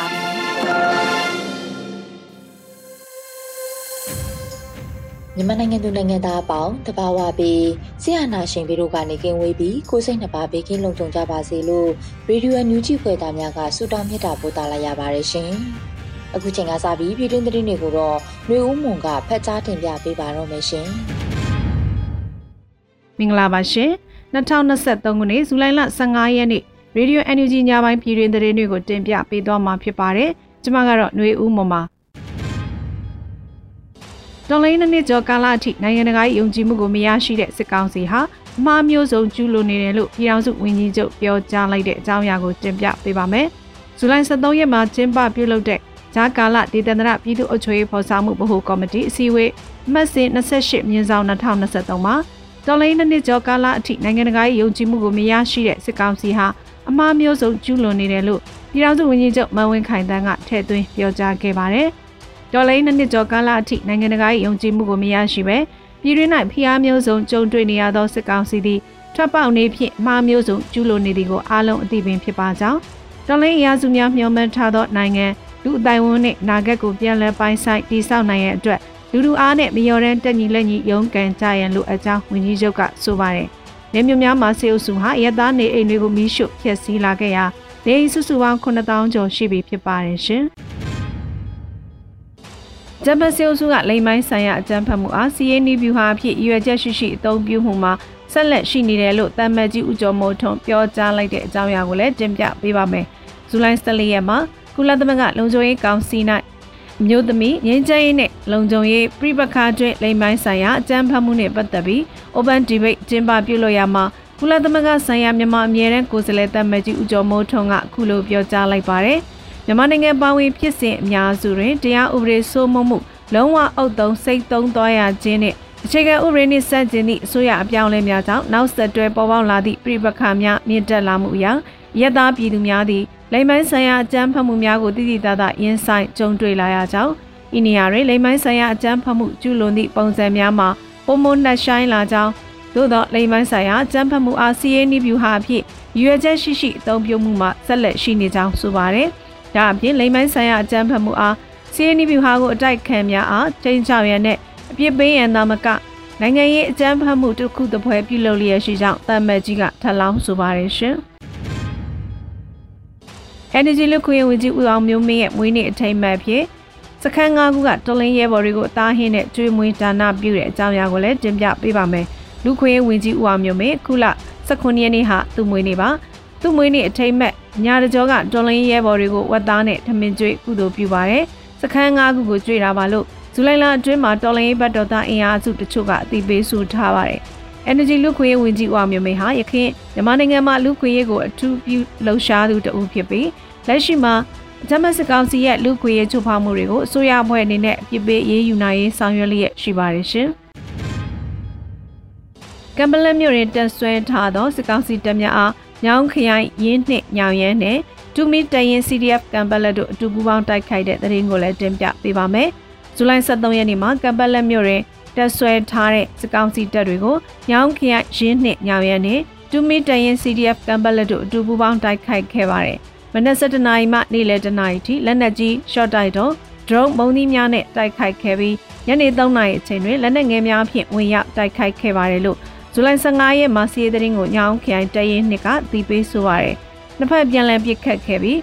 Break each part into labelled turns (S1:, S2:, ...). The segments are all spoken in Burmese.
S1: ါပြီ
S2: မြန်မာနိုင်ငံသူနိုင်ငံသားအပေါင်းတဘာဝပြီးဆရာနာရှင်ပြီးတို့ကနေကင်းဝေးပြီးကိုစိတ်နှစ်ပါးဘေးကင်းလုံခြုံကြပါစေလို့ရေဒီယိုအန်ယူဂျီဖွယ်သားများကဆုတောင်းမြတ်တာပို့သလာရပါတယ်ရှင်။အခုချိန်ကစပြီးပြည်တွင်းသတင်းတွေကိုတော့နှွေဦးမွန်ကဖတ်ကြားတင်ပြပေးပါတော့မယ်ရှင်။
S3: မင်္ဂလာပါရှင်။2023ခုနှစ်ဇူလိုင်လ15ရက်နေ့ရေဒီယို NUG ညပိုင်းပြည်တွင်သတင်းတွေကိုတင်ပြပေးသွားမှာဖြစ်ပါတယ်။ ကျွန်မကတော့ຫນွေဦးမမတော်လိုင်းနှစ်ကျော်ကာလအထိနိုင်ငံတကာယုံကြည်မှုကိုမရရှိတဲ့စစ်ကောင်စီဟာအမှားမျိုးစုံကျူးလွန်နေတယ်လို့ပြည်ထောင်စုဝန်ကြီးချုပ်ပြောကြားလိုက်တဲ့အကြောင်းအရာကိုတင်ပြပေးပါမယ်။ဇူလိုင်23ရက်မှာကျင်းပပြုလုပ်တဲ့ဂျာကာလဒေသန္တရပြည်သူ့အုပ်ချုပ်ရေးဖော်ဆောင်မှုဗဟိုကော်မတီအစည်းအဝေးအမှတ်စဉ်28မြင်းဆောင်2023မှာတော်လိုင်းနှစ်ကျော်ကာလအထိနိုင်ငံတကာယုံကြည်မှုကိုမရရှိတဲ့စစ်ကောင်စီဟာအမှားမျိုးစုံကျူးလွန်နေတယ်လို့ ပြည်ထောင်စုဝန်ကြီးချုပ်မန်ဝင်းခိုင်တန်းကထည့်သွင်းပြောကြားခဲ့ပါတယ်။ဒေါ်လိန်နှစ်ကျော်ကာလအထိနိုင်ငံတကာရဲ့ယုံကြည်မှုကိုမရရှိပဲပြည်တွင်း၌ဖိအားမျိုးစုံကြုံတွေ့နေရသောစစ်ကောင်စီသည်ထွက်ပေါက်နေဖြင့်မှားမျိုးစုံကျူးလွန်နေသည်ကိုအားလုံးအသိပင်ဖြစ်ပါကြောင်းဒေါ်လိန်အရာစုများမျှော်မှန်းထားသောနိုင်ငံလူအတိုင်းဝန်းနှင့်နာဂတ်ကိုပြန်လည်ပိုင်းဆိုင်တည်ဆောက်နိုင်ရန်အတွက်လူလူအားနဲ့မလျော်တဲ့တက်ညီလက်ညီရုန်းကန်ကြရန်လိုအပ်ကြောင်းဝန်ကြီးချုပ်ကဆိုပါတယ်။နေမြများမှာစေအုပ်စုဟာရသားနေအိမ်တွေကိုမီးရှို့ဖျက်ဆီးလာခဲ့ရာ နေအိမ်စုစုပေါင်း9000ကျော်ရှိပြီဖြစ်ပါတယ်ရှင်။ဂျပန်စေအုပ်စုကလိမ်မိုင်းဆိုင်ရာအကြမ်းဖက်မှုအားစီးရေးနီးဗျူဟာအဖြစ်ရွယ်ချက်ရှိရှိအသုံးပြုမှုမှာဆက်လက်ရှိနေတယ်လို့တမ်မတ်ကြီးဦးကျော်မိုးထွန်းပြောကြားလိုက်တဲ့အကြောင်းအရာကိုလည်းတင်ပြပေးပါမယ်။ဇူလိုင်14ရက်မှာကုလသမဂ္ဂလုံခြုံရေးကောင်စီ၌မျိုးသမီးငင်းချမ်းရေးနဲ့လုံခြုံရေးပြပခါကျွဲလိမ်မိုင်းဆိုင်ရာအကြမ်းဖက်မှုနဲ့ပတ်သက်ပြီး Open Debate ကျင်းပပြုလုပ်ရမှာ ကုလသမဂ္ဂဆိုင်ရာမြန်မာအမြဲတမ်းကိုယ်စားလှယ်တပ်မကြီးဦးကျော်မိုးထွန်းကအခုလိုပြောကြားလိုက်ပါတယ်။မြန်မာနိုင်ငံပါဝင်ဖြစ်စဉ်အများစုတွင်တရားဥပဒေစိုးမိုးမှုလုံးဝအုပ်သုံးစိတ်သုံးသွားရခြင်းနဲ့အခြေခံဥပဒေနှင့်စန့်ကျင်သည့်အစိုးရအပြောင်းအလဲများကြောင့်နောက်ဆက်တွဲပေါ်ပေါက်လာသည့်ပြပခါများမြင့်တက်လာမှုအရာရတသားပြည်သူများသည်လိမ်မိုင်းဆိုင်ရာအကြမ်းဖက်မှုများကိုတိတိကျကျရင်ဆိုင်ကြုံတွေ့လာရကြောင်းဤနေရာတွင်လိမ်မိုင်းဆိုင်ရာအကြမ်းဖက်မှုကျူးလွန်သည့်ပုံစံများမှာပုံမနှက်ဆိုင်လာကြောင်း သို့သောလိမ်မိုင်းဆိုင်ရာအကြမ်းဖက်မှုအားစီးရေးနည်းဗျူဟာအဖြစ်ရွေချက်ရှိရှိအသုံးပြုမှုမှဆက်လက်ရှိနေကြောင်းဆိုပါတယ်။ဒါအပြင်လိမ်မိုင်းဆိုင်ရာအကြမ်းဖက်မှုအားစီးရေးနည်းဗျူဟာကိုအတိုက်ခံများအားချိန်ချရန်နဲ့အပြစ်ပေးရန်သာမကနိုင်ငံရေးအကြမ်းဖက်မှုတစ်ခုတစ်ပွဲပြုလုပ်လျက်ရှိကြောင်းတမ်မတ်ကြီးကထပ်လောင်းဆိုပါတယ်ရှင်။ Energy လူခွေဝင်ကြီးဦးအောင်မျိုးမင်းရဲ့မွေးနေ့အထိမ်းအမှတ်ဖြစ်စခန်း၅ခုကတော်လင်းရဲဘော်တွေကိုအသားဟင်းနဲ့ကျွေးမွေးဒါနပြုတဲ့အကြောင်းအရာကိုလည်းတင်ပြပေးပါမယ်။ လူခွေဝင်ကြီးဦးအောင်မျိုးမင်းခုလ19ရက်နေ့ဟာသူ့မွေးနေ့ပါ။သူ့မွေးနေ့အထိမ်းအမှတ်ညာတကြောကတော်လင်းရဲဘော်တွေကိုဝတ်သားနဲ့ထမင်းကျွေးကုသိုလ်ပြုပါတယ်။စခန်း၅ခုကိုကျွေးတာပါလို့ဇူလိုင်လအတွင်းမှာတော်လင်းဘတ်တော်သားအင်အားစုတချို့ကအသိပေးဆိုထားပါတယ်။ Energy လူခွေဝင်ကြီးဦးအောင်မျိုးမင်းဟာယခင်မြန်မာနိုင်ငံမှာလူခွေရေးကိုအထူးပြုလှုပ်ရှားသူတဦးဖြစ်ပြီးလက်ရှိမှာဂျမတ်စကောင်စီရဲ့လူခွေရေးချိုးဖောက်မှုတွေကိုအစိုးရအဖွဲ့အနေနဲ့အပြစ်ပေးရေးယူနိုင်ရေးဆောင်ရွက်လျက်ရှိပါတယ်ရှင်။ ကမ်ဘလန်မြို့ရင်တက်ဆွဲထားသောစကောင်စီတပ်များအားညောင်းခရိုင်ရင်းနှင့်ညောင်ရမ်းနဲ့တူမီတရင် CDF ကမ်ဘလက်တို့အတူပူးပေါင်းတိုက်ခိုက်တဲ့သတင်းကိုလည်းတင်ပြပေးပါမယ်။ဇူလိုင်23ရက်နေ့မှာကမ်ဘလက်မြို့ရင်တက်ဆွဲထားတဲ့စကောင်စီတပ်တွေကိုညောင်းခရိုင်ရင်းနှင့်ညောင်ရမ်းနဲ့တူမီတရင် CDF ကမ်ဘလက်တို့အတူပူးပေါင်းတိုက်ခိုက်ခဲ့ပါတယ်။မနက်7:00နာရီမှနေ့လယ်10:00နာရီထိလက်နက်ကြီး short တိုက်တော့ drone မုံသီးများနဲ့တိုက်ခိုက်ခဲ့ပြီးညနေ3:00နာရီအချိန်တွင်လက်နက်ငယ်များဖြင့်ဝင်ရောက်တိုက်ခိုက်ခဲ့ပါတယ်လို့ ဇူလိုင်15ရက်မှာစီးရီးသတင်းကိုညောင်းခိုင်တရင်နှစ်ကသိပေးဆိုပါရယ်။နှစ်ဖက်ပြန်လည်ပစ်ခတ်ခဲ့ပြီး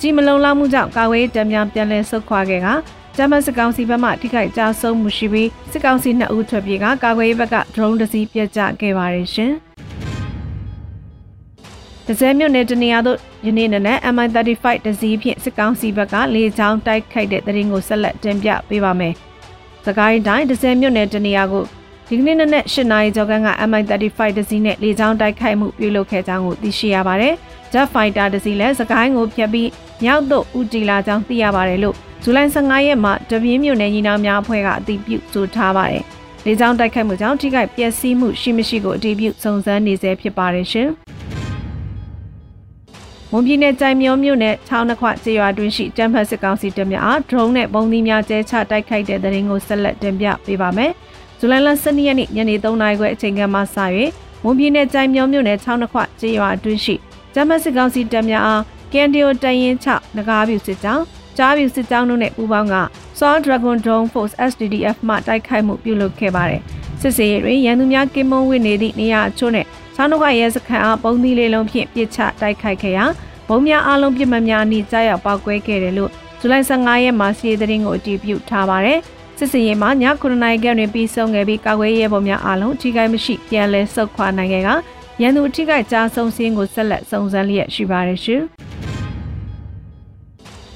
S3: ကြီးမလုံလောက်မှုကြောင့်ကာဝေးတံများပြန်လည်ဆုတ်ခွာခဲ့ကဂျမတ်စစ်ကောင်စီဘက်မှထိခိုက်ကြဆုံးမှုရှိပြီးစစ်ကောင်စီနှစ်ဦးထွက်ပြေးကကာကွယ်ရေးဘက်က drone တစ်စီးပြတ်ကျခဲ့ပါတယ်ရှင်။ဒဇယ်မြို့နယ်တနေရာသို့ယနေ့နနက် MI35 တစည်းဖြင့်စစ်ကောင်စီဘက်ကလေကြောင်းတိုက်ခိုက်တဲ့တရင်ကိုဆက်လက်တင်ပြပေးပါမယ်။စကိုင်းတိုင်းဒဇယ်မြို့နယ်တနေရာကို ဒီကနေ့နနက်၈နာရီကျော်က MI35 တစည်းနဲ့လေကြောင်းတိုက်ခိုက်မှုပြုလုပ်ခဲ့ကြောင်းကိုသိရှိရပါတယ်။ Jet Fighter တစည်းလည်းစကိုင်းကိုဖျက်ပြီးမြောက်သို့ဦးတည်လာကြောင်းသိရပါတယ်လို့ဇူလိုင်15ရက်မှာတပြင်းမြို့နယ်ညီနောင်များအဖွဲ့ကအတည်ပြုဆိုထားပါတယ်။လေကြောင်းတိုက်ခိုက်မှုကြောင့်ထိခိုက်ပျက်စီးမှုရှိမရှိကိုအတည်ပြုစုံစမ်းနေဆဲဖြစ်ပါတယ်ရှင်။မွန်ပြည်နယ်ကြိုင်မျောမြို့နယ်ချောင်းနှခွကျေးရွာတွင်ရှိတမ်ဖတ်စစ်ကောင်စီတပ်များအားဒရုန်းနဲ့ပုံသီးများကျဲချတိုက်ခိုက်တဲ့တဲ့ရင်ကိုဆက်လက်တင်ပြပေးပါမယ်။ ဇူလိုင်လ12ရက်နေ့ညနေ3:00နာရီခွဲအချိန်ကမှစ၍မွန်ပြည်နယ်ကြိုင်မျောမြို့နယ်ချောင်းနှခွကျေးရွာတွင်ရှိတမ်ဖတ်စစ်ကောင်စီတပ်များအားကန်ဒီယိုတရင်ချနဂါးပြူစစ်ကြောင်းကြားပြူစစ်ကြောင်းတို့နဲ့ပူးပေါင်းက Saw Dragon Drone Force SDDF မှတိုက်ခိုက်မှုပြုလုပ်ခဲ့ပါတယ်။စစ်စေးတွင်ရန်သူများကင်းမုံဝင်နေသည့်နေရာအချို့နဲ့ချောင်းတို့ကရဲစခန်းအားပုံသီးလေးလုံးဖြင့်ပစ်ချတိုက်ခိုက်ခဲ့ရာဘုံများအလုံးပြစ်မှတ်များအနီးကြားရောက်ပောက်ကွဲခဲ့တယ်လို့ဇူလိုင်15ရက်မှာစီးသတင်းကိုအတည်ပြုထားပါတယ်။ စစ်စင်ရေးမှာည9နာရီခန့်တွင်ပြီးဆုံးခဲ့ပြီးကာကွယ်ရေးဘုံများအလုံးထိခိုက်မရှိပြန်လည်ဆုတ်ခွာနိုင်ခဲ့ကရန်သူထိခိုက်ကြားဆုံးစင်းကိုဆက်လက်စုံစမ်းလျက်ရှိပါတယ်ရှင်။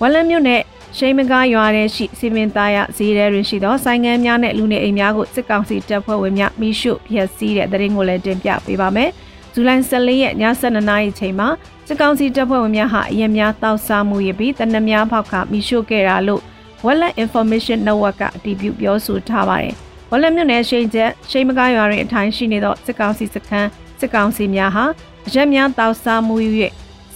S3: ဝလန်မြို့နယ်ရှိမကားရွာထဲရှိစီမင်းသားရဈေးထဲတွင်ရှိသောဆိုင်ငန်းများနဲ့လူနေအိမ်များကိုစစ်ကောင်စီတပ်ဖွဲ့ဝင်များမိရှုဖျက်ဆီးတဲ့တရင်ကိုလည်းတင်ပြပေးပါမယ်။ဇူလိုင်14ရက်ည7:00နာရီချိန်မှာစစ်ကောင်စီတပ်ဖွဲ့ဝင်များဟာအရင်များတောက်စားမှုရပြီးတနက်များဖောက်ခမိရှုခဲ့တာလို့ Wallet Information Network ကအတည်ပြုပြောဆိုထားပါတယ်။ Wallet မြို့နယ်ရှိန်ချက်ရှိမကားရွာတွင်အထိုင်ရှိနေသောစစ်ကောင်စီစခန်းစစ်ကောင်စီများဟာအရက်များတောက်စားမှု၍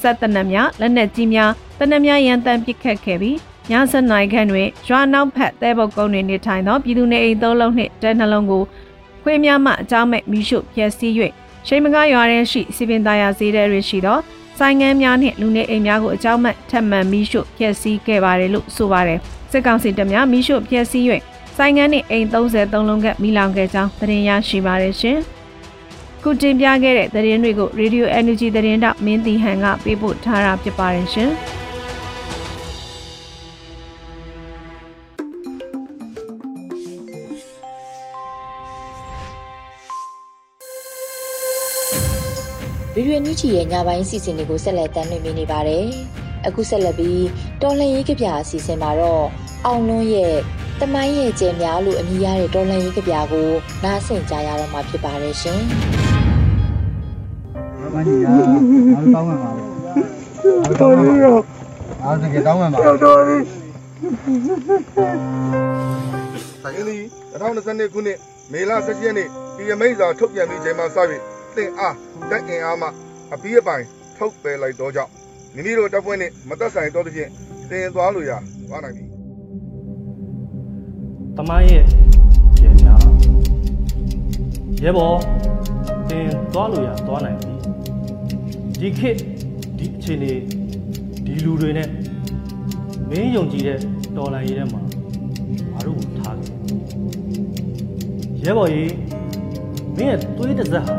S3: ဆက်တနက်များလက်နက်ကြီးများတနက်များရန်တမ်းပစ်ခတ်ခဲ့ပြီးည7နာရီခန့်တွင်ရွာနောက်ဖက်တဲပုတ်ကုန်းတွင်နေထိုင်သောပြည်သူနေအိမ်သုံးလုံးနှင့်တဲနှလုံးကိုခွေးများမှအကြောင်းမဲ့မိရှုဖျက်ဆီး၍ရှိမကားရွာထဲရှိစီပင်သားရဈေးထဲတွင်ရှိသောဆိုင်ငန်းများနှင့်လူနေအိမ်များကိုအကြောင်းမဲ့ထပ်မံမိရှုဖျက်ဆီးခဲ့ပါတယ်လို့ဆိုပါတယ် စစ်ကောင်စီတပ်များမိရှုဖျက်ဆီး၍ဆိုင်ငန်းနှင့်အိမ်33လုံးကမိလောင်ခဲ့ကြောင်းသတင်းရရှိပါတယ်ရှင်ခုတင်ပြခဲ့တဲ့သတင်းတွေကို Radio Energy သတင်းတောက်မင်းတီဟန်ကပေးပို့ထားတာဖြစ်ပါတယ်ရှင်။
S2: ဗီဒီယိုညချီရဲ့ညပိုင်းစီစဉ်တွေကိုဆက်လက်တင်ပြနေပါတယ်။ အခုဆက်လက်ပြီးတော်လှန်ရေးကြပြအစီအစဉ်မှာတော့အောင်လွန်းရဲ့တမိုင်းရဲ့ကျယ်များလို့အမည်ရတဲ့တော်လှန်ရေးကြပြကိုနားဆင်ကြရတော့မှာဖြစ်ပါတယ်ရှင်။
S4: ဘာကြီးอ่ะအားတောင်းမှမှာပဲ။တော်ပြီရော။အားတကယ်တောင်းမှမှာ။တော်ပြီ။
S5: ဆိုင်လီ2022ခုနှစ်မေလ17ရက်နေ့ပြည်ရမိတ်စာထုတ်ပြန်ပြီးချိန်မှာစပြီးသင်အားတက်အင်အားမှအပြီးအပိုင်ထုတ်ပယ်လိုက်တော့ကြောင့် မိမိတို့တပ်ဖွဲ့နှင့်မသက်ဆိုင်တော့သဖြင့်တင်သွားလို့ရသွားနိုင်ပြီ
S6: တမိုင်းရဲ့ကျေညာရဲဘော်တင်သွားလို့ရသွားနိုင်ပြီဒီခေတ်ဒီအခြေအနေဒီလူတွေနဲ့မင်းယုံကြည်တဲ့တော်လန်ရေးထဲမှာငါတို့ကိုထားခဲ့ရဲဘော်ကြီးမင်းရဲ့သွေးတစ်စက်ဟာ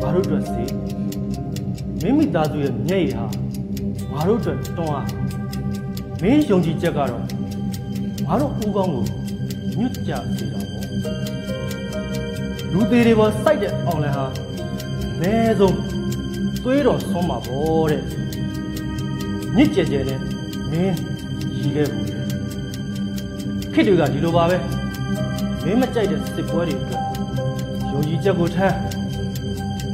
S6: ငါတို့အတွက်စေ မိမိသားစုရဲ့မျက်ရည်ဟာငါတို့အတွက်တွန်းအားမင်းယုံကြည်ချက်ကတော့ငါတို့ဦးကောင်းကိုညွတ်ကြစေတာပေါ့လူသေးတွေပေါ်စိုက်တဲ့အောင်လန်ဟာနဲဆုံးသွေးတော်ဆုံးမှာပေါ့တဲ့ညစ်ကြဲကြဲနဲ့မင်းရီခဲ့ဘူးခစ်တွေကဒီလိုပါပဲမင်းမကြိုက်တဲ့စစ်ပွဲတွေအတွက်ယုံကြည်ချက်ကိုထမ်း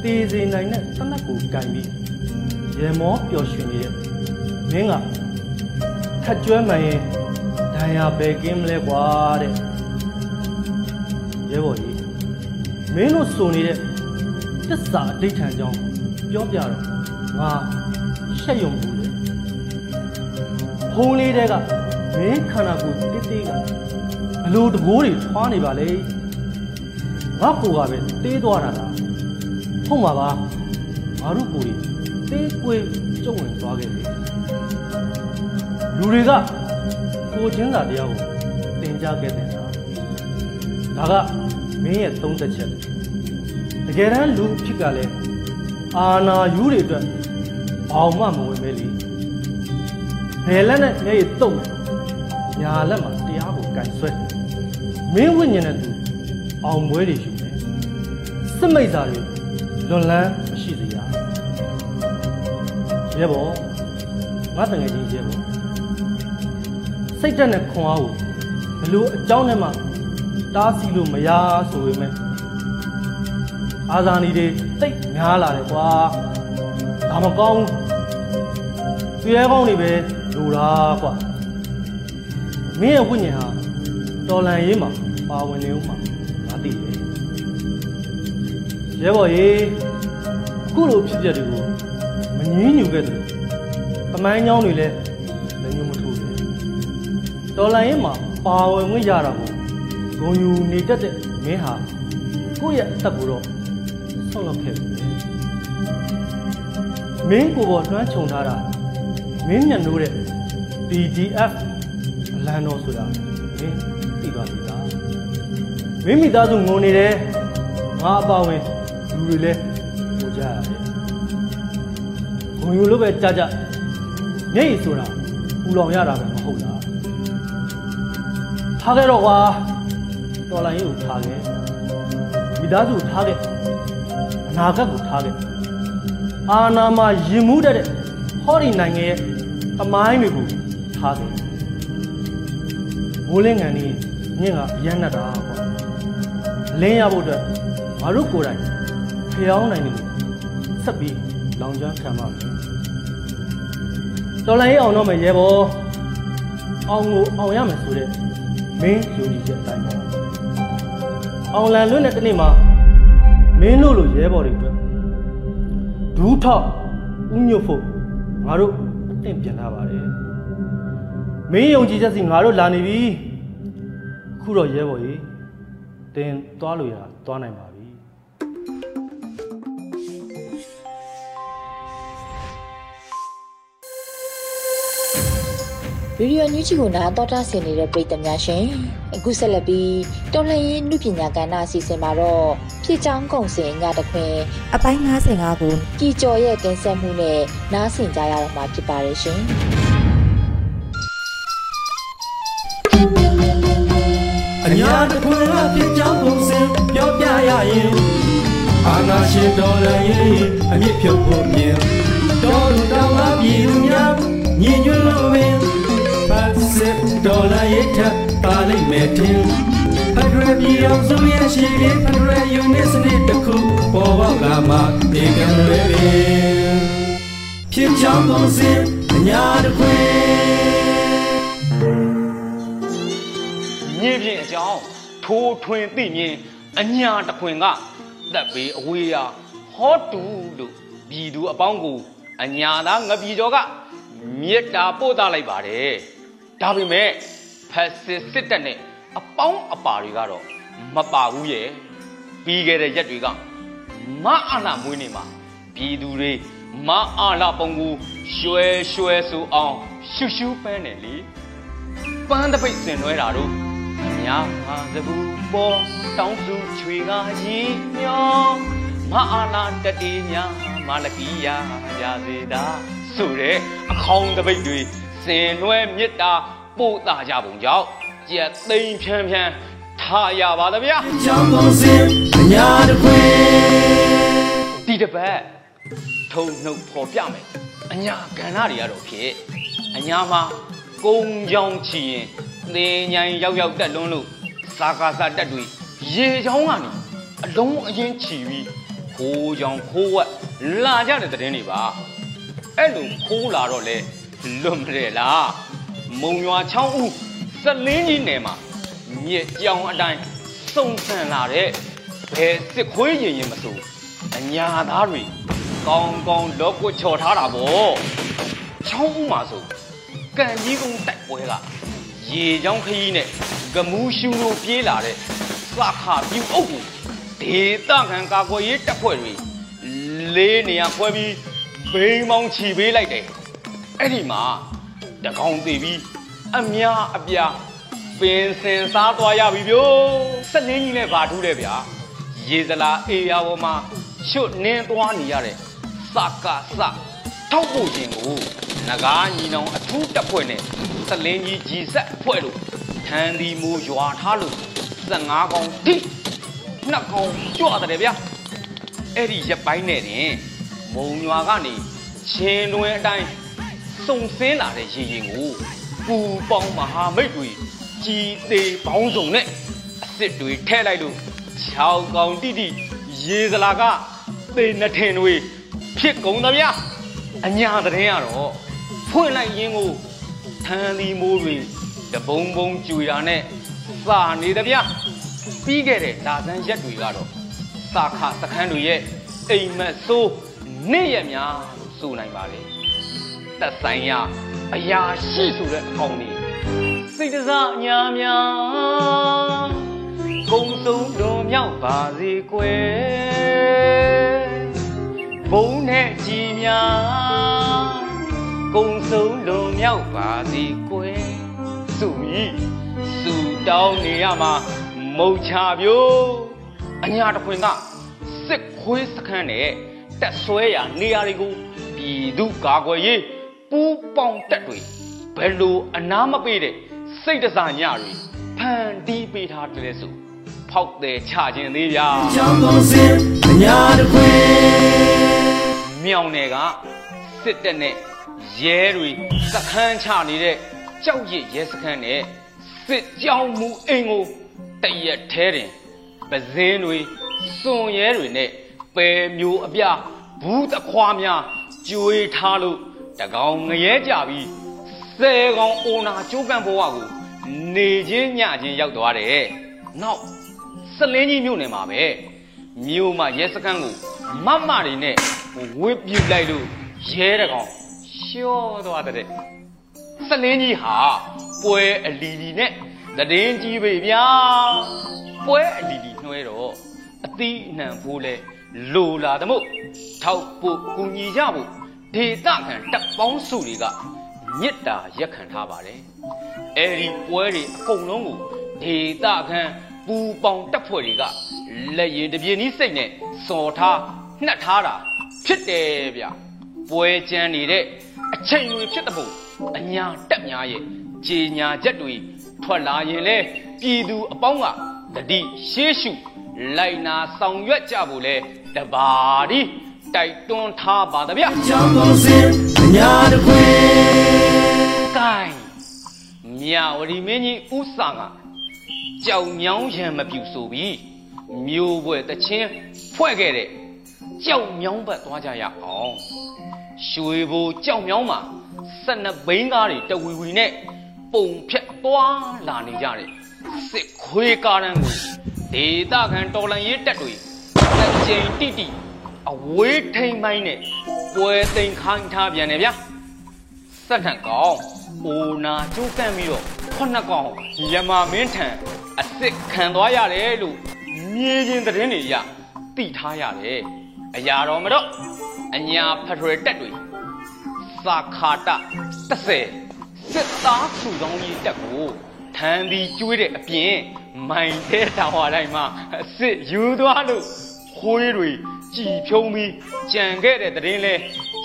S6: တေးစေနိုင်တဲ့တနက်ကိုကန်ပြီး ရေမောပျော်ရွှင်နေတဲ့မင်းကထက်ကျွဲမှန်ရင်ဒဏ်ရာပဲကင်းမလဲကွာတဲ့ရဲဘော်ကြီးမင်းတို့စုံနေတဲ့တစ္ဆာအဋိဌံကြောင်းပြောပြတော့ငါရှက်ယုံဘူးလေဖုံးလေးတဲကမင်းခန္ဓာကိုယ်တိတိကဘလို့တကိုးတွေထွားနေပါလေငါကိုကပဲတေးသွားတာလားဟုတ်မှာပါငါတို့ကိုယ်တွေ သေးကွေးကျုံဝင်သွားခဲ့တယ်လူတွေကကိုချင်းစာတရားကိုသင်ကြားခဲ့တဲ့တာဒါကမင်းရဲ့သုံးသက်ချက်တကယ်တမ်းလူဖြစ်ကလည်းအာနာယူတွေအတွက်ဘာမှမဝင်ပဲလေဘယ်လက်နဲ့မျက်ရည်တုံမယ်ညာလက်မှာတရားကိုကန်ဆွဲမင်းဝိညာဉ်နဲ့သူအောင်ပွဲတွေယူမယ်စစ်မိတ်စာတွေလွန်လန်းမ ရှိစေရရဲဘော်ငါတငယ်ချင်းရဲဘော်စိတ်တက်နဲ့ခွန်အားကိုဘလို့အကြောင်းနဲ့မှတားဆီးလို့မရဆိုပေမဲ့အာဇာနည်တွေတိတ်များလာတယ်ကွာဒါမကောင်းဘူးသူရဲကောင်းတွေပဲလူလားကွာမင်းရဲ့ဝိညာဉ်ဟာတော်လန်ရေးမှာပါဝင်နေဦးမှာငါသိတယ်ရဲဘော်ရေအခုလိုဖြစ်ပျက်တွေကို မငင်းညူခဲ့တယ်တမိုင်းเจ้าတွေလည်းလည်းညမထိုးဘူးတော်လန်ရေးမှာပါဝင်ဝင်ရတာကိုဂုံယူနေတတ်တဲ့မင်းဟာကိုယ့်ရဲ့အသက်ကိုတော့ဆောက်လုပ်ခဲ့ပြီမင်းကိုယ်ပေါ်လွှမ်းခြုံထားတာမင်းညံ့လို့တဲ့ PDF အလံတော်ဆိုတာမင်းသိပါလိမ့်သားမင်းမိသားစုငုံနေတယ်ငါအပါဝင်လူတွေလည်း ဂုံယူလို့ပဲကြကြမျက်ရည်ဆိုတာပူလောင်ရတာပဲမဟုတ်လားထားခဲ့တော့ကွာတော်လိုင်းကိုထားခဲ့မိသားစုထားခဲ့အနာဂတ်ကိုထားခဲ့အာနာမှာရင်မှုတတ်တဲ့ဟောဒီနိုင်ငံရဲ့အမိုင်းတွေကိုထားခဲ့မိုးလင်းငံนี่ညင်ကအရမ်းနဲ့တာကွာလင်းရဖို့အတွက်ငါတို့ကိုယ်တိုင်ဖျောင်းနိုင်တယ်လို့ဆက်ပြီးလောင်ကျွမ်းခံပါမယ် တော်လိုင်းအောင်တော့မယ်ရဲဘော်အောင်ကိုအောင်ရမယ်ဆိုတဲ့မင်းယုံကြည်ချက်အတိုင်းပေါ့အောင်လန်လွတ်တဲ့တနေ့မှာမင်းတို့လိုရဲဘော်တွေအတွက်ဒူးထောက်ဥညွတ်ဖို့ငါတို့အသင့်ပြန်လာပါတယ်မင်းယုံကြည်ချက်စီငါတို့လာနေပြီအခုတော့ရဲဘော်ကြီးတင်သွားလို့ရသွားနိုင်ပါ
S2: ဗီဒီယိုညွှန်ချီကိုနားတော်တာဆင်နေတဲ့ပရိသတ်များရှင်အခုဆက်လက်ပြီးတော်လှန်ရေးနုပညာကဏ္ဍအစီအစဉ်မှာတော့ဖြစ်ချောင်းကုံစင်ညတခွင်အပိုင်း55ကိုကြည်ကျော်ရဲ့တင်ဆက်မှုနဲ့နားဆင်ကြရတော့မှာဖြစ်ပါတယ်ရှင်
S7: အညာတခွင်အဖြစ်ကြောင်းပုံစံပြောပြရရင်အာနာရှင်တော်လည်းရင်အမြင့်ဖြုတ်ဖို့မြင်တော်လူတော်မှာပြည်သူများညီညွတ်လို့ပင်ပတ် စစ်တော်လည်းရင်ထပ်ပါလိမ့်မယ်တင်ဖက်ဒရယ်ပြည်အောင်စုရဲ့ရှိရင်ဖက်ဒရယ်ယူနစ်စနစ်တစ်ခုပေါ်ပေါက်လာမှဒီကံလွယ်ပင်ဖြစ်ကြောင်းပုံစံအညာတခွင်
S8: ညင်းဖြင့်အကြောင်းထိုးထွင်သိမြင်အညာတခွင်ကတက်ပေအဝေးရာဟောတူလို့ပြည်သူအပေါင်းကိုအညာသားငပြည်ကျော်ကမေတ္တာပို့သလိုက်ပါတယ် ဒါပေမဲ့ဖက်စစ်စစ်တပ်နဲ့အပေါင်းအပါတွေကတော့မပါဘူးရဲ့ပြီးခဲ့တဲ့ရက်တွေကမအာနာမွေးနေမှာပြည်သူတွေမအာလာပုံကိုရွှဲရွှဲဆိုအောင်ရှူရှူပန်းတယ်လေပန်းတပိတ်ဆင်နွဲတာတို့ညာဟာသဘူးပေါ်တောင်းစုချွေကရီမျောမအာနာတတိညာမလကီယာရစေတာဆိုတဲ့အခေါင်တပိတ်တွေ စင်နွဲမြစ်တာပို့တာကြပုံကြောင့်ကြက်သိမ်းဖြန်းဖြန်းထားရပါသဗျာ
S7: ကြောင်းပုံစံအညာတခွင်
S8: ဒီတစ်ပတ်ထုံနှုတ်ဖော်ပြမယ်အညာကဏ္ဍတွေကတော့ဖြစ်အညာမှာကုံကြောင်ချီရင်သင်ញိုင်ရောက်ရောက်တက်လွန်းလို့စာကာစာတက်တွေရေချောင်းကနေအလုံးအရင်ချီပြီးခိုးကြောင်ခိုးဝက်လာကြတဲ့တဲ့င်းတွေပါအဲ့လိုခိုးလာတော့လေ လွတ်မလဲလားမုံရွာချောင်းဦးစလင်းကြီးနယ်မှာမြစ်ကြောင်အတိုင်းစုံဆန်လာတဲ့ဘယ်စစ်ခွေးရင်ရင်မစိုးအညာသားတွေကောင်းကောင်းလောကွချော်ထားတာဗောချောင်းဥမှာဆိုကံကြီးကုန်းတိုက်ပွဲကရေချောင်းခရီးနဲ့ဂမူးရှူလိုပြေးလာတဲ့စခါပြူအုပ်ကိုဒေသခံကာကွယ်ရေးတပ်ဖွဲ့တွေလေးနေရာခွဲပြီးဘိန်းမောင်းချီပေးလိုက်တယ် အဲ့ဒီမှာတကောင်သေးပြီးအများအပြားပင်စင်စားသွားရပြီဗျို့စက်လင်းကြီးနဲ့ဗာထူးတယ်ဗျာရေစလာအေယာပေါ်မှာချွတ်နင်းသွားနေရတဲ့စကစထောက်ဖို့ခြင်းကိုနဂါးညီနောင်အထူးတပ်ဖွဲ့နဲ့စလင်းကြီးကြီးဆက်ဖွဲ့လို့ထန်ဒီမူရွာထားလို့15កောင်တိနှစ်កောင်ကြွတယ်ဗျာအဲ့ဒီရက်ပိုင်းနဲ့တင်မုံရွာကနေချင်းတွင်အတိုင်း စုံစင်းလာတဲ့ရေရင်ကိုပူပေါင်းမဟာမိတ်တွေကြီးသေးပေါင်းစုံနဲ့အစ်စ်တွေထဲလိုက်လို့6កောင်တိတိရေစလာကသေနှထင်တွေဖြစ်ကုန်သဗျာအညာတရင်ကတော့ဖွင့်လိုက်ရင်းကိုထန်ဒီမိုးတွေတပုံပုံကြွေတာနဲ့စာနေသဗျာပြီးခဲ့တဲ့လာသန်းရက်တွေကတော့စာခစခန်းတွေရဲ့အိမ်မက်ဆိုးနေ့ရက်များလို့ဆိုနိုင်ပါလေ သက်ဆိုင်ရာအရာရှိဆိုတဲ့အကောင်ကြီးစိတ်တစားအညာများကုံဆုံးလွန်မြောက်ပါစေကွယ်ဘုံနဲ့ကြည်များကုံဆုံးလွန်မြောက်ပါစေကွယ်စုမိစုတောင်းနေရမှာမုတ်ချပြိုးအညာတခွင်ကစစ်ခွေးစခန်းနဲ့တက်ဆွဲရာနေရာတွေကိုပြည်သူကာကွယ်ရေး ပူးပေါင်းတက်တွေဘယ်လိုအနာမပေးတဲ့စိတ်တစားညတွေဖန်တီးပေးထားတယ်ဆိုဖောက်တယ်ချခြင်းသေးဗျာ
S7: ချောင်းကုန်စင်အညာတခွေ
S8: မြောင်နယ်ကစစ်တပ်နဲ့ရဲတွေစခန်းချနေတဲ့ကြောက်ရစ်ရဲစခန်းနဲ့စစ်ကြောင်းမူအိမ်ကိုတရက်ထဲတင်ပဇင်းတွေစွန်ရဲတွေနဲ့ပယ်မျိုးအပြဘူးတခွားများကျွေးထားလို့ တကောင်ငရဲကြပြီးဆယ်ကောင်အိုနာကျိုးကန်ဘဝကိုနေချင်းညချင်းရောက်သွားတယ်။နောက်စလင်းကြီးမြို့နယ်မှာပဲမြို့မှာရဲစခန်းကိုမမတွေနဲ့ဝစ်ပြူလိုက်လို့ရဲတကောင်ရှော့သွားတဲ့စလင်းကြီးဟာပွဲအလီလီနဲ့တည်င်းကြီးပဲဗျာပွဲအလီလီနှွဲတော့အသီးအနှံဖိုးလဲလိုလာသမို့ထောက်ဖို့ကူညီကြဖို့ ဒေသခံတပ်ပေါင်းစုတွေကမြစ်တာရက်ခံထားပါတယ်အဲဒီပွဲတွေအကုန်လုံးကိုဒေသခံပူပေါင်တပ်ဖွဲ့တွေကလက်ရည်တပြင်းဤစိတ်နဲ့စော်ထားနှက်ထားတာဖြစ်တယ်ဗျပွဲကြမ်းနေတဲ့အချိန်တွေဖြစ်တဲ့ပုံအညာတက်များရဲ့ကြေညာချက်တွေထွက်လာရင်လေပြည်သူအပေါင်းကတတိရှေးရှုလိုက်နာဆောင်ရွက်ကြဖို့လဲတပါးဒီ တိုက်တွန်းထားပါတဗျ
S7: ချောင်းကုန်စင်အညာတခွေ
S8: ကိုင်းမြဝတီမင်းကြီးဥဆာကကြောင်မြောင်းရံမပြူဆိုပြီးမျိုးပွဲတချင်းဖွဲ့ခဲ့တဲ့ကြောင်မြောင်းဘက်သွားကြရအောင်ရွှေဘိုကြောင်မြောင်းမှာ12ဘိန်းကားတွေတဝီဝီနဲ့ပုံဖြတ်သွားလာနေကြတဲ့စစ်ခွေးကားတန်းကိုဒေသခံတော်လန်ရေးတက်တွေလက်ကျိန်တိတိ အဝေးထိန်ပိုင်းနဲ့ပွဲသိမ်းခိုင်းထားပြန်တယ်ဗျာစက်ထန်ကောင်အိုနာကျိုးကန့်ပြီးတော့ခုနှစ်ကောင်ယမမင်းထံအစ်စ်ခံသွားရတယ်လို့မြေချင်းသတင်းတွေရသိထားရတယ်အရာတော်မတော့အညာဖထရတက်တွေစာခါတ30စစ်သားစုဆောင်ကြီးတက်ကိုထန်ဒီကျွေးတဲ့အပြင်မိုင်တဲ့တောင်ဝတိုင်းမှာအစ်စ်ယူသွားလို့ခွေးတွေ ကြည်ဖြုံးပြီးကြံခဲ့တဲ့သတင်းလဲ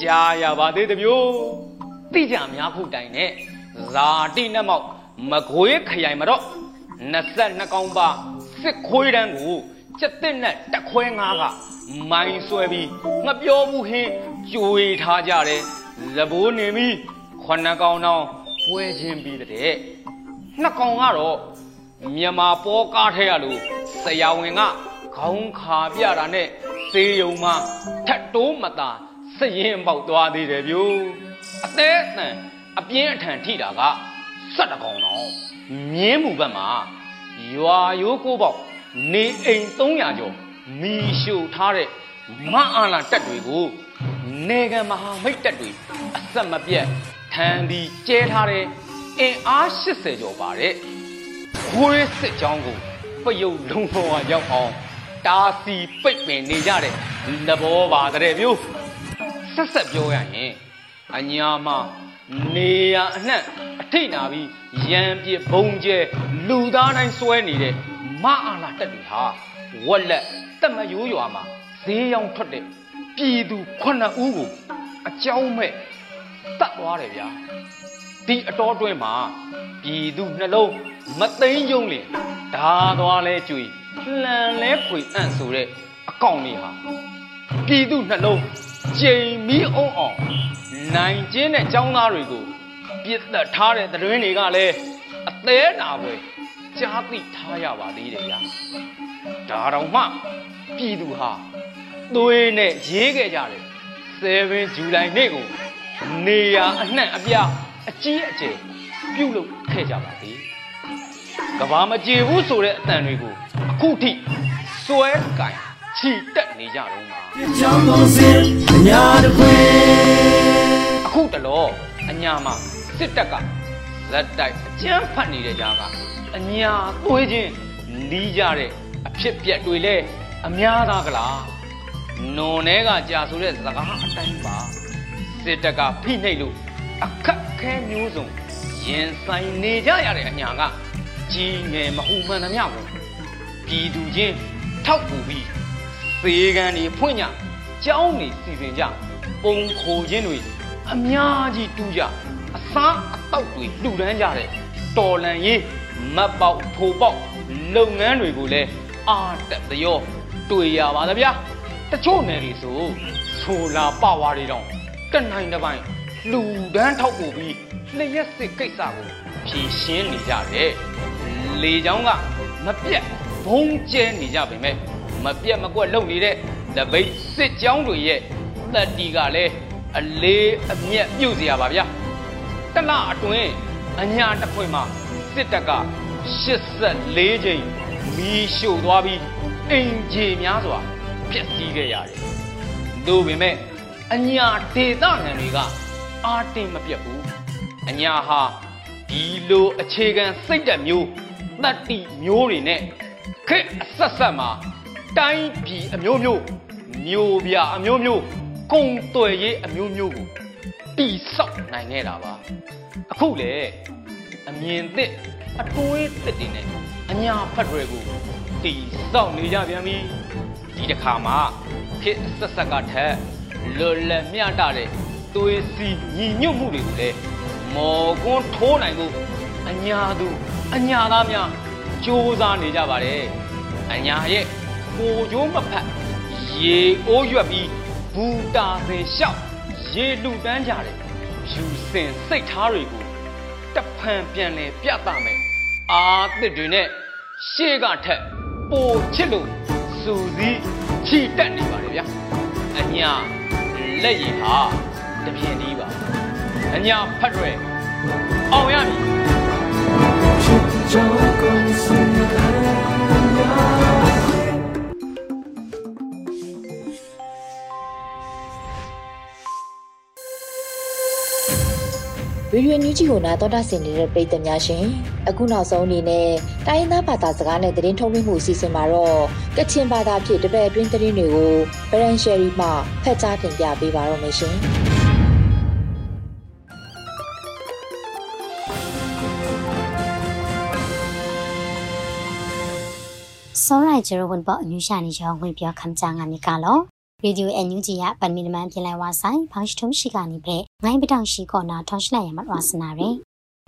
S8: ကြားရပါသေးတယ်ဗျို့တိကြများဖို့တိုင်နဲ့ဇာတိနဲ့မောက်မခွေးခရိုင်မှာတော့22ကောင်ပါစစ်ခွေးတန်းကိုစက်တစ်နဲ့တက်ခွဲငါးကမိုင်းဆွဲပြီးမပြောဘူးဟင်းကြွေထားကြတယ်သဘိုးနေပြီးခုနှစ်ကောင်တော့ပွဲချင်းပြီးတဲ့နှစ်ကောင်ကတော့မြန်မာပေါ်ကားထဲရလို့ဆရာဝန်က ခေါင်းခါပြတာနဲ့စေယုံမှာထတ်တိုးမသာစရင်ပေါက်သွားသေးတယ်ဗျို့အသေးအတန်အပြင်းအထန်ထိတာကဆက်တကောင်တော့မြင်းမှုဘက်မှာရွာရိုးကိုပေါက်နေအိမ်300ကျော်မီရှို့ထားတဲ့မအားလာတက်တွေကိုနေကံမဟာမိတ်တက်တွေအဆက်မပြတ်ထန်ပြီးကျဲထားတဲ့အင်အား80ကျော်ပါတဲ့ခွေးစစ်ကြောင်းကိုပယုတ်လုံးပေါ်ရောက်အောင် တာစီပိတ်ပင်နေကြတဲ့သဘောပါတဲ့မျိုးဆက်ဆက်ပြောရရင်အညာမနေရအနှံ့အထိတ်နာပြီးရံပြစ်ဘုံကျဲလူသားတိုင်းစွဲနေတဲ့မအားလာတက်တွေဟာဝက်လက်တက်မရိုးရွာမှာဈေးရောင်းထွက်တဲ့ပြည်သူခုနှစ်ဦးကိုအကြောင်းမဲ့တတ်သွားတယ်ဗျာဒီအတော်တွင်းမှာပြည်သူနှလုံးမသိမ့်ကြုံလင်ဓာသွားလဲကြွေ လှန်လဲဖွေအံ့ဆိုတဲ့အကောင်လေးဟာပြည်သူနှလုံးကျိန်မီးအောင်အောင်နိုင်ကျင်းတဲ့ចောင်းသားတွေကိုပြစ်သက်ထားတဲ့သတင်းတွေကလည်းအသေးနာပွဲကြားသိထားရပါသေးတယ်ဗျာဒါတော့မှပြည်သူဟာသွေးနဲ့ရေးခဲ့ကြတယ်7ဇူလိုင်နေ့ကိုနေရအနှံ့အပြားအကြီးအကျယ်ပြုတ်လုပ်ခဲ့ကြပါသေးကဘာမကြေဘူးဆိုတဲ့အတန်တွေကို အခုထိစွဲကင်ချီတက်နေကြတော့မှာ
S7: ကြောင်းကုန်စင်အညာတခွေ
S8: အခုတလောအညာမှာစစ်တပ်ကဇက်တိုက်အကြမ်းဖတ်နေတဲ့ကြားကအညာသွေးချင်းလီးကြတဲ့အဖြစ်ပြက်တွေလဲအများသားကလားနွန်ထဲကကြာဆိုတဲ့စကားအတိုင်းပါစစ်တပ်ကဖိနှိပ်လို့အခက်ခဲမျိုးစုံရင်ဆိုင်နေကြရတဲ့အညာကကြီးငယ်မဟုမှန်သမျှကို ပြည်သူချင်းထောက်ပူပြီးသေကန်တွေဖွင့်ကြကြောင်းနေစီစဉ်ကြပုံခိုခြင်းတွေအများကြီးတူးကြအစားအတောက်တွေလှူဒန်းကြတဲ့တော်လန်ရေးမတ်ပေါက်ထိုပေါက်လုပ်ငန်းတွေကိုလည်းအာတက်တရောတွေ့ရပါသဗျာတချို့နယ်တွေဆိုဆိုလာပဝါတွေတောင်တနိုင်တစ်ပိုင်းလှူဒန်းထောက်ပို့ပြီးလျှက်စစ်ကိစ္စကိုဖြေရှင်းနေကြတယ်လေချောင်းကမပြတ် ဘုံကျဲနေကြပေမဲ့မပြတ်မကွက်လုပ်နေတဲ့တပိတ်စစ်ကြောင်းတွေရဲ့တက်တီကလည်းအလေးအမြတ်ပြုတ်เสียပါဗျာတလအတွင်းအညာတစ်ခွင်မှာစစ်တပ်က84ချိန်မီးရှို့သွားပြီးအင်ဂျီများစွာဖျက်ဆီးခဲ့ရတယ်။သို့ပေမဲ့အညာဒေသခံတွေကအာတင်မပြတ်ဘူး။အညာဟာဒီလိုအခြေခံစိတ်ဓာတ်မျိုးတတ္တိမျိုးတွေနဲ့ ခက်အဆက်ဆက်မှာတိုင်းပြည်အမျိုးမျိုးမျိုးပြအမျိုးမျိုးကုံတွယ်ရေးအမျိုးမျိုးကိုတိဆောက်နိုင်ခဲ့တာပါအခုလေအမြင်သစ်အတွေးသစ်တွေနဲ့အညာဖတ်တွေကိုတိဆောက်နေကြပြန်ပြီဒီတစ်ခါမှာခက်ဆက်ဆက်ကထက်လွတ်လပ်မျှတတဲ့သွေးစီညီညွတ်မှုတွေကိုလည်းမော်ကွန်းထိုးနိုင်ဖို့အညာသူအညာသားများ စူးစမ်းနေကြပါတယ်အညာရဲ့ကိုကျိုးမဖတ်ရေအိုးရွက်ပြီးဘူတာစင်လျှောက်ရေလူတန်းကြတယ်ယူစင်စိတ်ထားတွေကိုတဖန်ပြန်လဲပြသမယ်အာသစ်တွေနဲ့ရှေ့ကထက်ပိုချစ်လို့စူစည်းချီတက်နေပါတယ်ဗျာအညာလက်ရည်ဟာတပြင်းဒီပါအညာဖတ်ရွယ်အောင်ရမည်
S7: ကြောင်းကုန်စင်အညာ
S2: ဗီဒီယိုညူးကြီးကိုနားတော်တာဆင်နေတဲ့ပရိသတ်များရှင်အခုနောက်ဆုံးအနေနဲ့တိုင်းရင်းသားဘာသာစကားနဲ့သတင်းထုတ်လွှင့်မှုအစီအစဉ်မှာတော့ကချင်ဘာသာဖြင့်တပည့်အတွင်းသတင်းတွေကိုဗရန်ရှယ်ရီမှဖတ်ကြားတင်ပြပေးပါတော့မယ်ရှင်
S9: စောရိုင်ဂျရိုဝန်ပေါ်အမျိုးရှာနေရောဝင်ပြောခမ်းကြငါမြကလောရေဒီယိုအန်ယူဂျီရပန်မီနမန်ပြင်လိုက်ဝါဆိုင်ဖောင်းရှိထုံးရှိကနေပဲငိုင်းပတောင်ရှိကောနာထောင်းရှိလိုက်ရမှာဝါစနာရယ်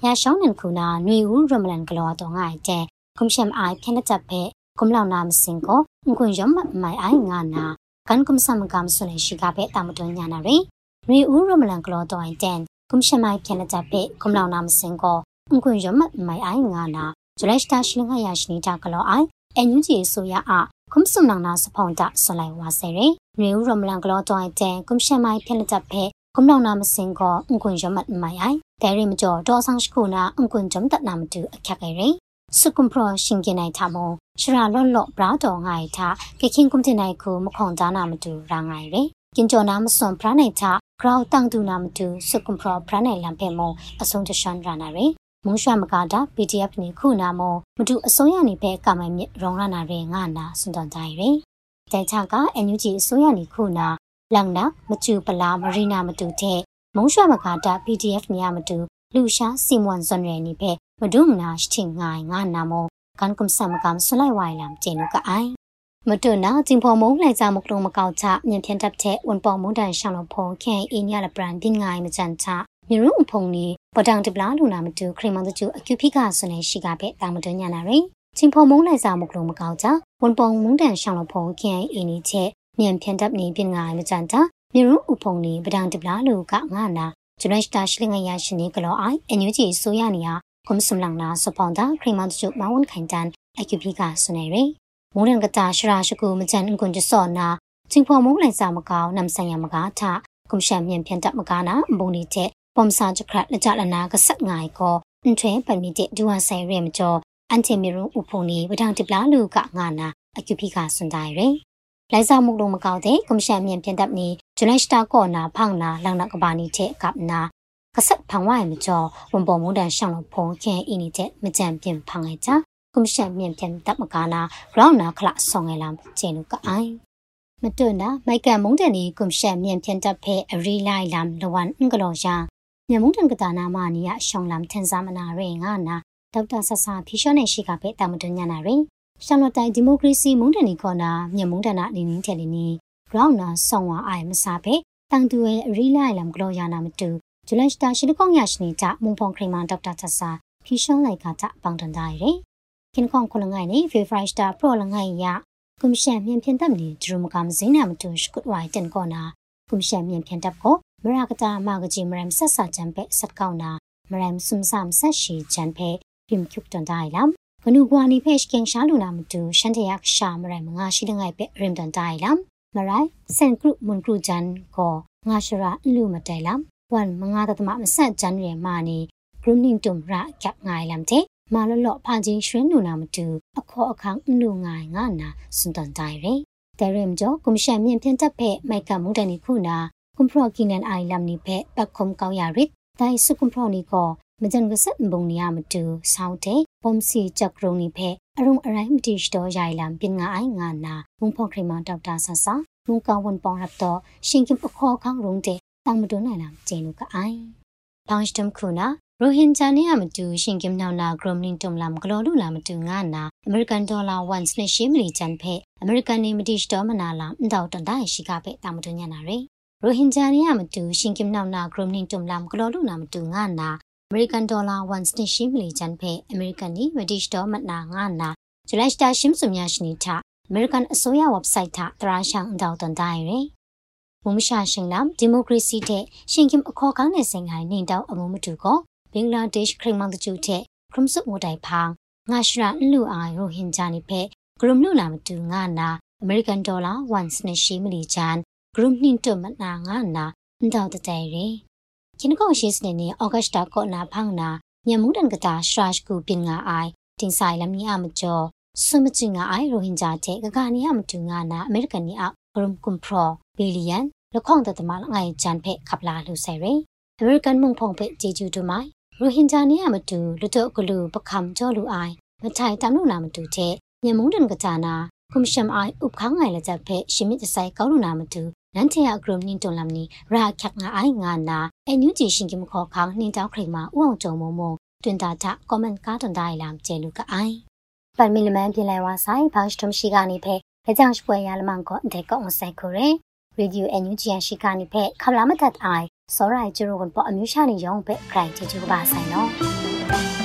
S9: ရရှောင်းနန်ခုနာနွေဦးရမလန်ကလောတော့ငိုင်းတဲ့ကွန်ရှမ်အိုင်ဖျက်လက်ချက်ပဲကွန်လောင်နာမစင်ကိုငွန်ရမမိုင်အိုင်ငါနာကန်ကွန်ဆမ်ကမ်ဆွနေရှိကပဲတာမတွညာနာရယ်နွေဦးရမလန်ကလောတော့အိုင်တဲ့ကွန်ရှမ်အိုင်ဖျက်လက်ချက်ပဲကွန်လောင်နာမစင်ကိုငွန်ရမမိုင်အိုင်ငါနာဂျလက်စတာရှိလငါရရှိနေတာကလောအိုင် အန်ယူဂျီဆိုရအကွန်ဆုနန်နာစဖောင်းတာဆလိုက်ဝါဆယ်ရယ်နွေဦးရမလန်ကလောတော့အိုင်တဲ့ကွန်ရှမ်အိုင်ဖျက်လက်ချက်ပဲကွန်လောင်နာမစင်ကိုငွန်ရမမိုင်အိုင်တဲရီမကျော်ဒေါ်ဆောင်ရှိခုနာအငွန်ဂျမ်တနာမတူအခက်ရယ်စုကွန်ပရရှင်ကနိုင်ထမရှရာလော့လော့ဘရာတော်ငိုင်ထကခင်ကွန်တင်နိုင်ခုမခုံသားနာမတူရာငိုင်ရယ်ကင်ကျော်နာမစွန်ဖရနိုင်ထဂရောက်တန်တူနာမတူစုကွန်ပရဖရနိုင်လံဖေမအစုံတရှန်ရာနာရယ် မုံရွှမကာတာ PDF နေခုနာမမတူအစိုးရနေပဲကမိုင်မြရောင်ရနာရယ်ငါနာစွန်တန်တိုင်းရယ်တဲချက NUG အစိုးရနေခုနာလန်နာမကျူပလာမရီနာမတူတဲ့မုံရွှမကာတာ PDF နေရမတူလူရှာစီမွန်ဇွန်ရယ်နေပဲမဒုမနာရှိငိုင်ငါနာမကန်ကွန်ဆမ်ကမ်ဆလိုက်ဝိုင်လမ်ကျေနုကအိုင်မတွနာဂျင်ဖော်မုံလိုက်ကြမကလုံးမကောက်ချမြင်ဖြန်တပ်တဲ့ဝန်ပေါ်မုန်တန်ရှောင်းလို့ဖုံခဲအင်းရလပရန်တင်ငိုင်မချန်ချ မြေရုံအဖုံနီပဒံတပလာလူနာမတူခရမန်တကျအကျူဖိကဆွနေရှိကပဲတာမတွညာနာရင်ချင်းဖုံမုံလိုက်စားမကလုံးမကောက်ကြဝန်ပုံမုံတန်ရှောင်းလဖုံခင်အင်းနီချက်မြန်ဖြန်တပ်နေပြင်ငါမကြန်တာမြေရုံအဖုံနီပဒံတပလာလူကငါနာကျွန်တော်စတာရှိလငယ်ရရှင်နေကလောအိုင်အန်ယူဂျီဆိုရနီယာကွန်စမ်လန်နာစပွန်တာခရမန်တကျမဝန်ခိုင်တန်အကျူဖိကဆွနေရင်မုံရန်ကတာရှရာရှကူမကြန်အကွန်ကျစောနာချင်းဖုံမုံလိုက်စားမကောက်နမ်ဆိုင်ယမကာထကွန်ရှမ်မြန်ဖြန်တပ်မကာနာဘုံနီချက် ပုံစာကြခရလကြလနာကဆက်ငိုင်ကိုအန်ထွဲပန်မီတဲ့ဒူဝါဆိုင်ရဲမကျော်အန်တီမီရုဥဖုန်နီဝဒံတိပလာလူကငါနာအကျူဖိကစွန်တိုင်းရယ်လိုက်စားမှုလုံးမကောက်တဲ့ကွန်ရှင်မြန်ပြန်တပ်နီဂျူလိုက်စတာကောနာဖောင်းနာလောင်နာကဘာနီတဲ့ကပ်နာကဆက်ဖောင်ဝိုင်မကျော်ဝန်ပေါ်မုန်တန်ရှောင်းလို့ဖုံခင်အင်းနေတဲ့မကြံပြင်ဖောင်းလိုက်ကြကွန်ရှင်မြန်ပြန်တပ်မကာနာရောင်းနာခလဆောင်ငယ်လာကျင်းလူကအိုင်မတွနာမိုက်ကမုန်တန်နီကွန်ရှင်မြန်ပြန်တပ်ဖဲအရီလိုက်လမ်လဝန်အင်္ဂလောရှာ မြန်မုန်တန်ကတာနာမနီယရှောင်းလမ်ထန်ဇာမနာရေငါနာဒေါက်တာဆဆာဖီရှောနဲ့ရှိကပဲတာမတွညာနာရေရှောင်းလတိုင်ဒီမိုကရေစီမုန်တန်နီကောနာမြန်မုန်တန်နာနေနင်းတယ်နီရောင်းနာဆောင်းဝအိုင်မစားပဲတန်တူရဲ့ရီလိုက်လမ်ဂလောယာနာမတူဂျူလန်စတာရှိလကောင်းရရှိနေကြမုံဖုံခရီမန်ဒေါက်တာဆဆာဖီရှောလိုက်ကကြပေါင်တန်တာရေခင်ခေါန်ခလငိုင်နေဖေ မရကတာမကကြီးမရမ်ဆက်ဆာချံဖက်ဆက်ကောင်းနာမရမ်စုံဆမ်ဆက်ရှိချံဖက်ပြိမကျုပ်တန်တိုင်းလမ်ကနုကွာနိဖက်ရှ်ကင်ရှာလူနာမတူရှန်တယာရှာမရမ်ငါရှိတငိုက်ဖက်ရင်တန်တိုင်းလမ်မရိုင်စန်ကရုမွန်ကရုဂျန်ကိုငါရှရာလူမတဲလမ်ဝန်မငါတသမမဆက်ဂျန်ရဲမာနီဂရုနင်းတုံရာကပ်ငိုင်လမ်တဲ့မာလော့လော့ဖန်ချင်းရွှင်းလူနာမတူအခေါ်အခန်းလူငိုင်ငါနာစွန်တန်တိုင်းရဲတဲရင်ကျော်ကွန်ရှင်မြင့်ဖြန့်တက်ဖက်မိုက်ကမုန်တန်နီခုနာ ลอพาจิงชวนนูนามาดูอขออคังลูงายงานาสุนตันได้เรแต่เริ่มจ่อกุมแชมเมียนเพียนจับเพไม่กับมุงแดนิคูนาคุมพรอกินันไอลำนี้เพปักคมเกาหยาริดได้สุกุมพรอนี้ก็မကြံကဆက်ဘုံနီယာမတူဆောင်းတဲ့ပုံစီချက်ရုံနိဖဲအရုံအရိုင်းမတီစတော်ရိုင်လံပင်ငါအိုင်ငါနာဘုံဖောက်ခရမန်ဒေါက်တာဆဆာဘုံကောင်ဝန်ပေါင်းရပ်တော့ရှင်ကအခေါ်ခေါရုံတဲ့တမ်မတွနိုင်လံကျင်းလူကအိုင်ဘောင်းစတမ်ခုနာရိုဟင်ဂျာနေရမတူရှင်ကင်နောင်နာဂရမလင်တုံလမ်ဂလောလူလာမတူငါနာအမေရိကန်ဒေါ်လာ1နဲ့ရှင်းမလီချန်ဖဲအမေရိကန်နေမတီစတော်မနာလာအန်တောက်တန်တိုင်းရှိကဖဲတမ်မတွညနာရယ် ရိုဟင်ဂျာနေရမတူရှင်ကင်နောင်နာဂရမလင်တုံလမ်ဂလောလူလာမတူငါနာအမေရိကန်ဒေါ်လာ1စနစ်ရှိမလီချန်ဖဲအမေရိကန်နီမဒီစတော်မနာငါနာဂျူလိုက်စတာရှင်းစုံများရှိနီထအမေရိကန်အစိုးရ website ထတရာရှောင်းအန်တောက်တန်တိုင်းရယ်မုံရှာရှင်လမ်ဒီမိုကရေစီတဲ့ရှင်ကင်အခေါ်ကောင်းတဲ့စင်ဟိုင်နေတောက်အမှုမတူကောဘင်္ဂလားဒေ့ရှ်ခရမန်တကျူတဲ့ခရမ်ဆုငိုတိုင်ဖောင်းငါရှရာလူအိုင်ရိုဟင်ဂျာနိဖဲဂရုမလူလာမတူငါနာအမေရိကန်ဒေါ်လာ1စနစ်ရှိမလီချန် ဂရုနှင့်တုမနာငါနာအန်တောတတဲရီကျင်းကောရှိစနေနေဩဂတ်တာကောနာဖောင်းနာညမူဒန်ကတာရှရာရှ်ကူပင်ငါအိုင်တင်ဆိုင်လမ်နီအမကျော်ဆွမချင်ငါအိုင်ရိုဟင်ဂျာတဲ့ဂဂနီအမတူငါနာအမေရိကန်နီအောက်ဂရုကွန်ပရဘီလီယံလခေါန်တတမလငိုင်ဂျန်ဖက်ခပလာလူဆယ်ရီအမေရိကန်မုံဖုံဖက်ဂျေဂျူတူမိုင်ရိုဟင်ဂျာနီအမတူလူတော့ဂလူပခမ်ကျော်လူအိုင်မထိုင်တမ်လူနာမတူတဲ့ညမူဒန်ကတာနာကွန်ရှမ်အိုင်ဥပခန်းငိုင်လက်ချက်ဖက်ရှမစ်တဆိုင်ကောင်းလူနာမတူ နန်ချေယဂရုနင်းတုံလမ်နီရာခက်ငါအိုင်ငါနာအန်ယူဂျီရှင်ကမခေါ်ခေါနှင်းတောက်ခရိမာဥအောင်ကြုံမုံမုံတွင်တာချကွန်မန့်ကားတွန်တိုင်းလမ်ကျဲလူကအိုင်ပန်မီလမန်ပြင်လိုက်ဝါဆိုင်ဘောက်စတုံရှိကနေဖဲလက်ကြောင့်ပွဲရလမန်ကောအတဲ့ကောင်းဆိုင်ခိုရဲရေဒီယိုအန်ယူဂျီရှိကနေဖဲခလာမတ်တ်အိုင်စောရိုင်ကျရိုဝန်ပေါ်အမျိုးရှာနေရောင်းဖဲခရိုင်ချီချူပါဆိုင်နော်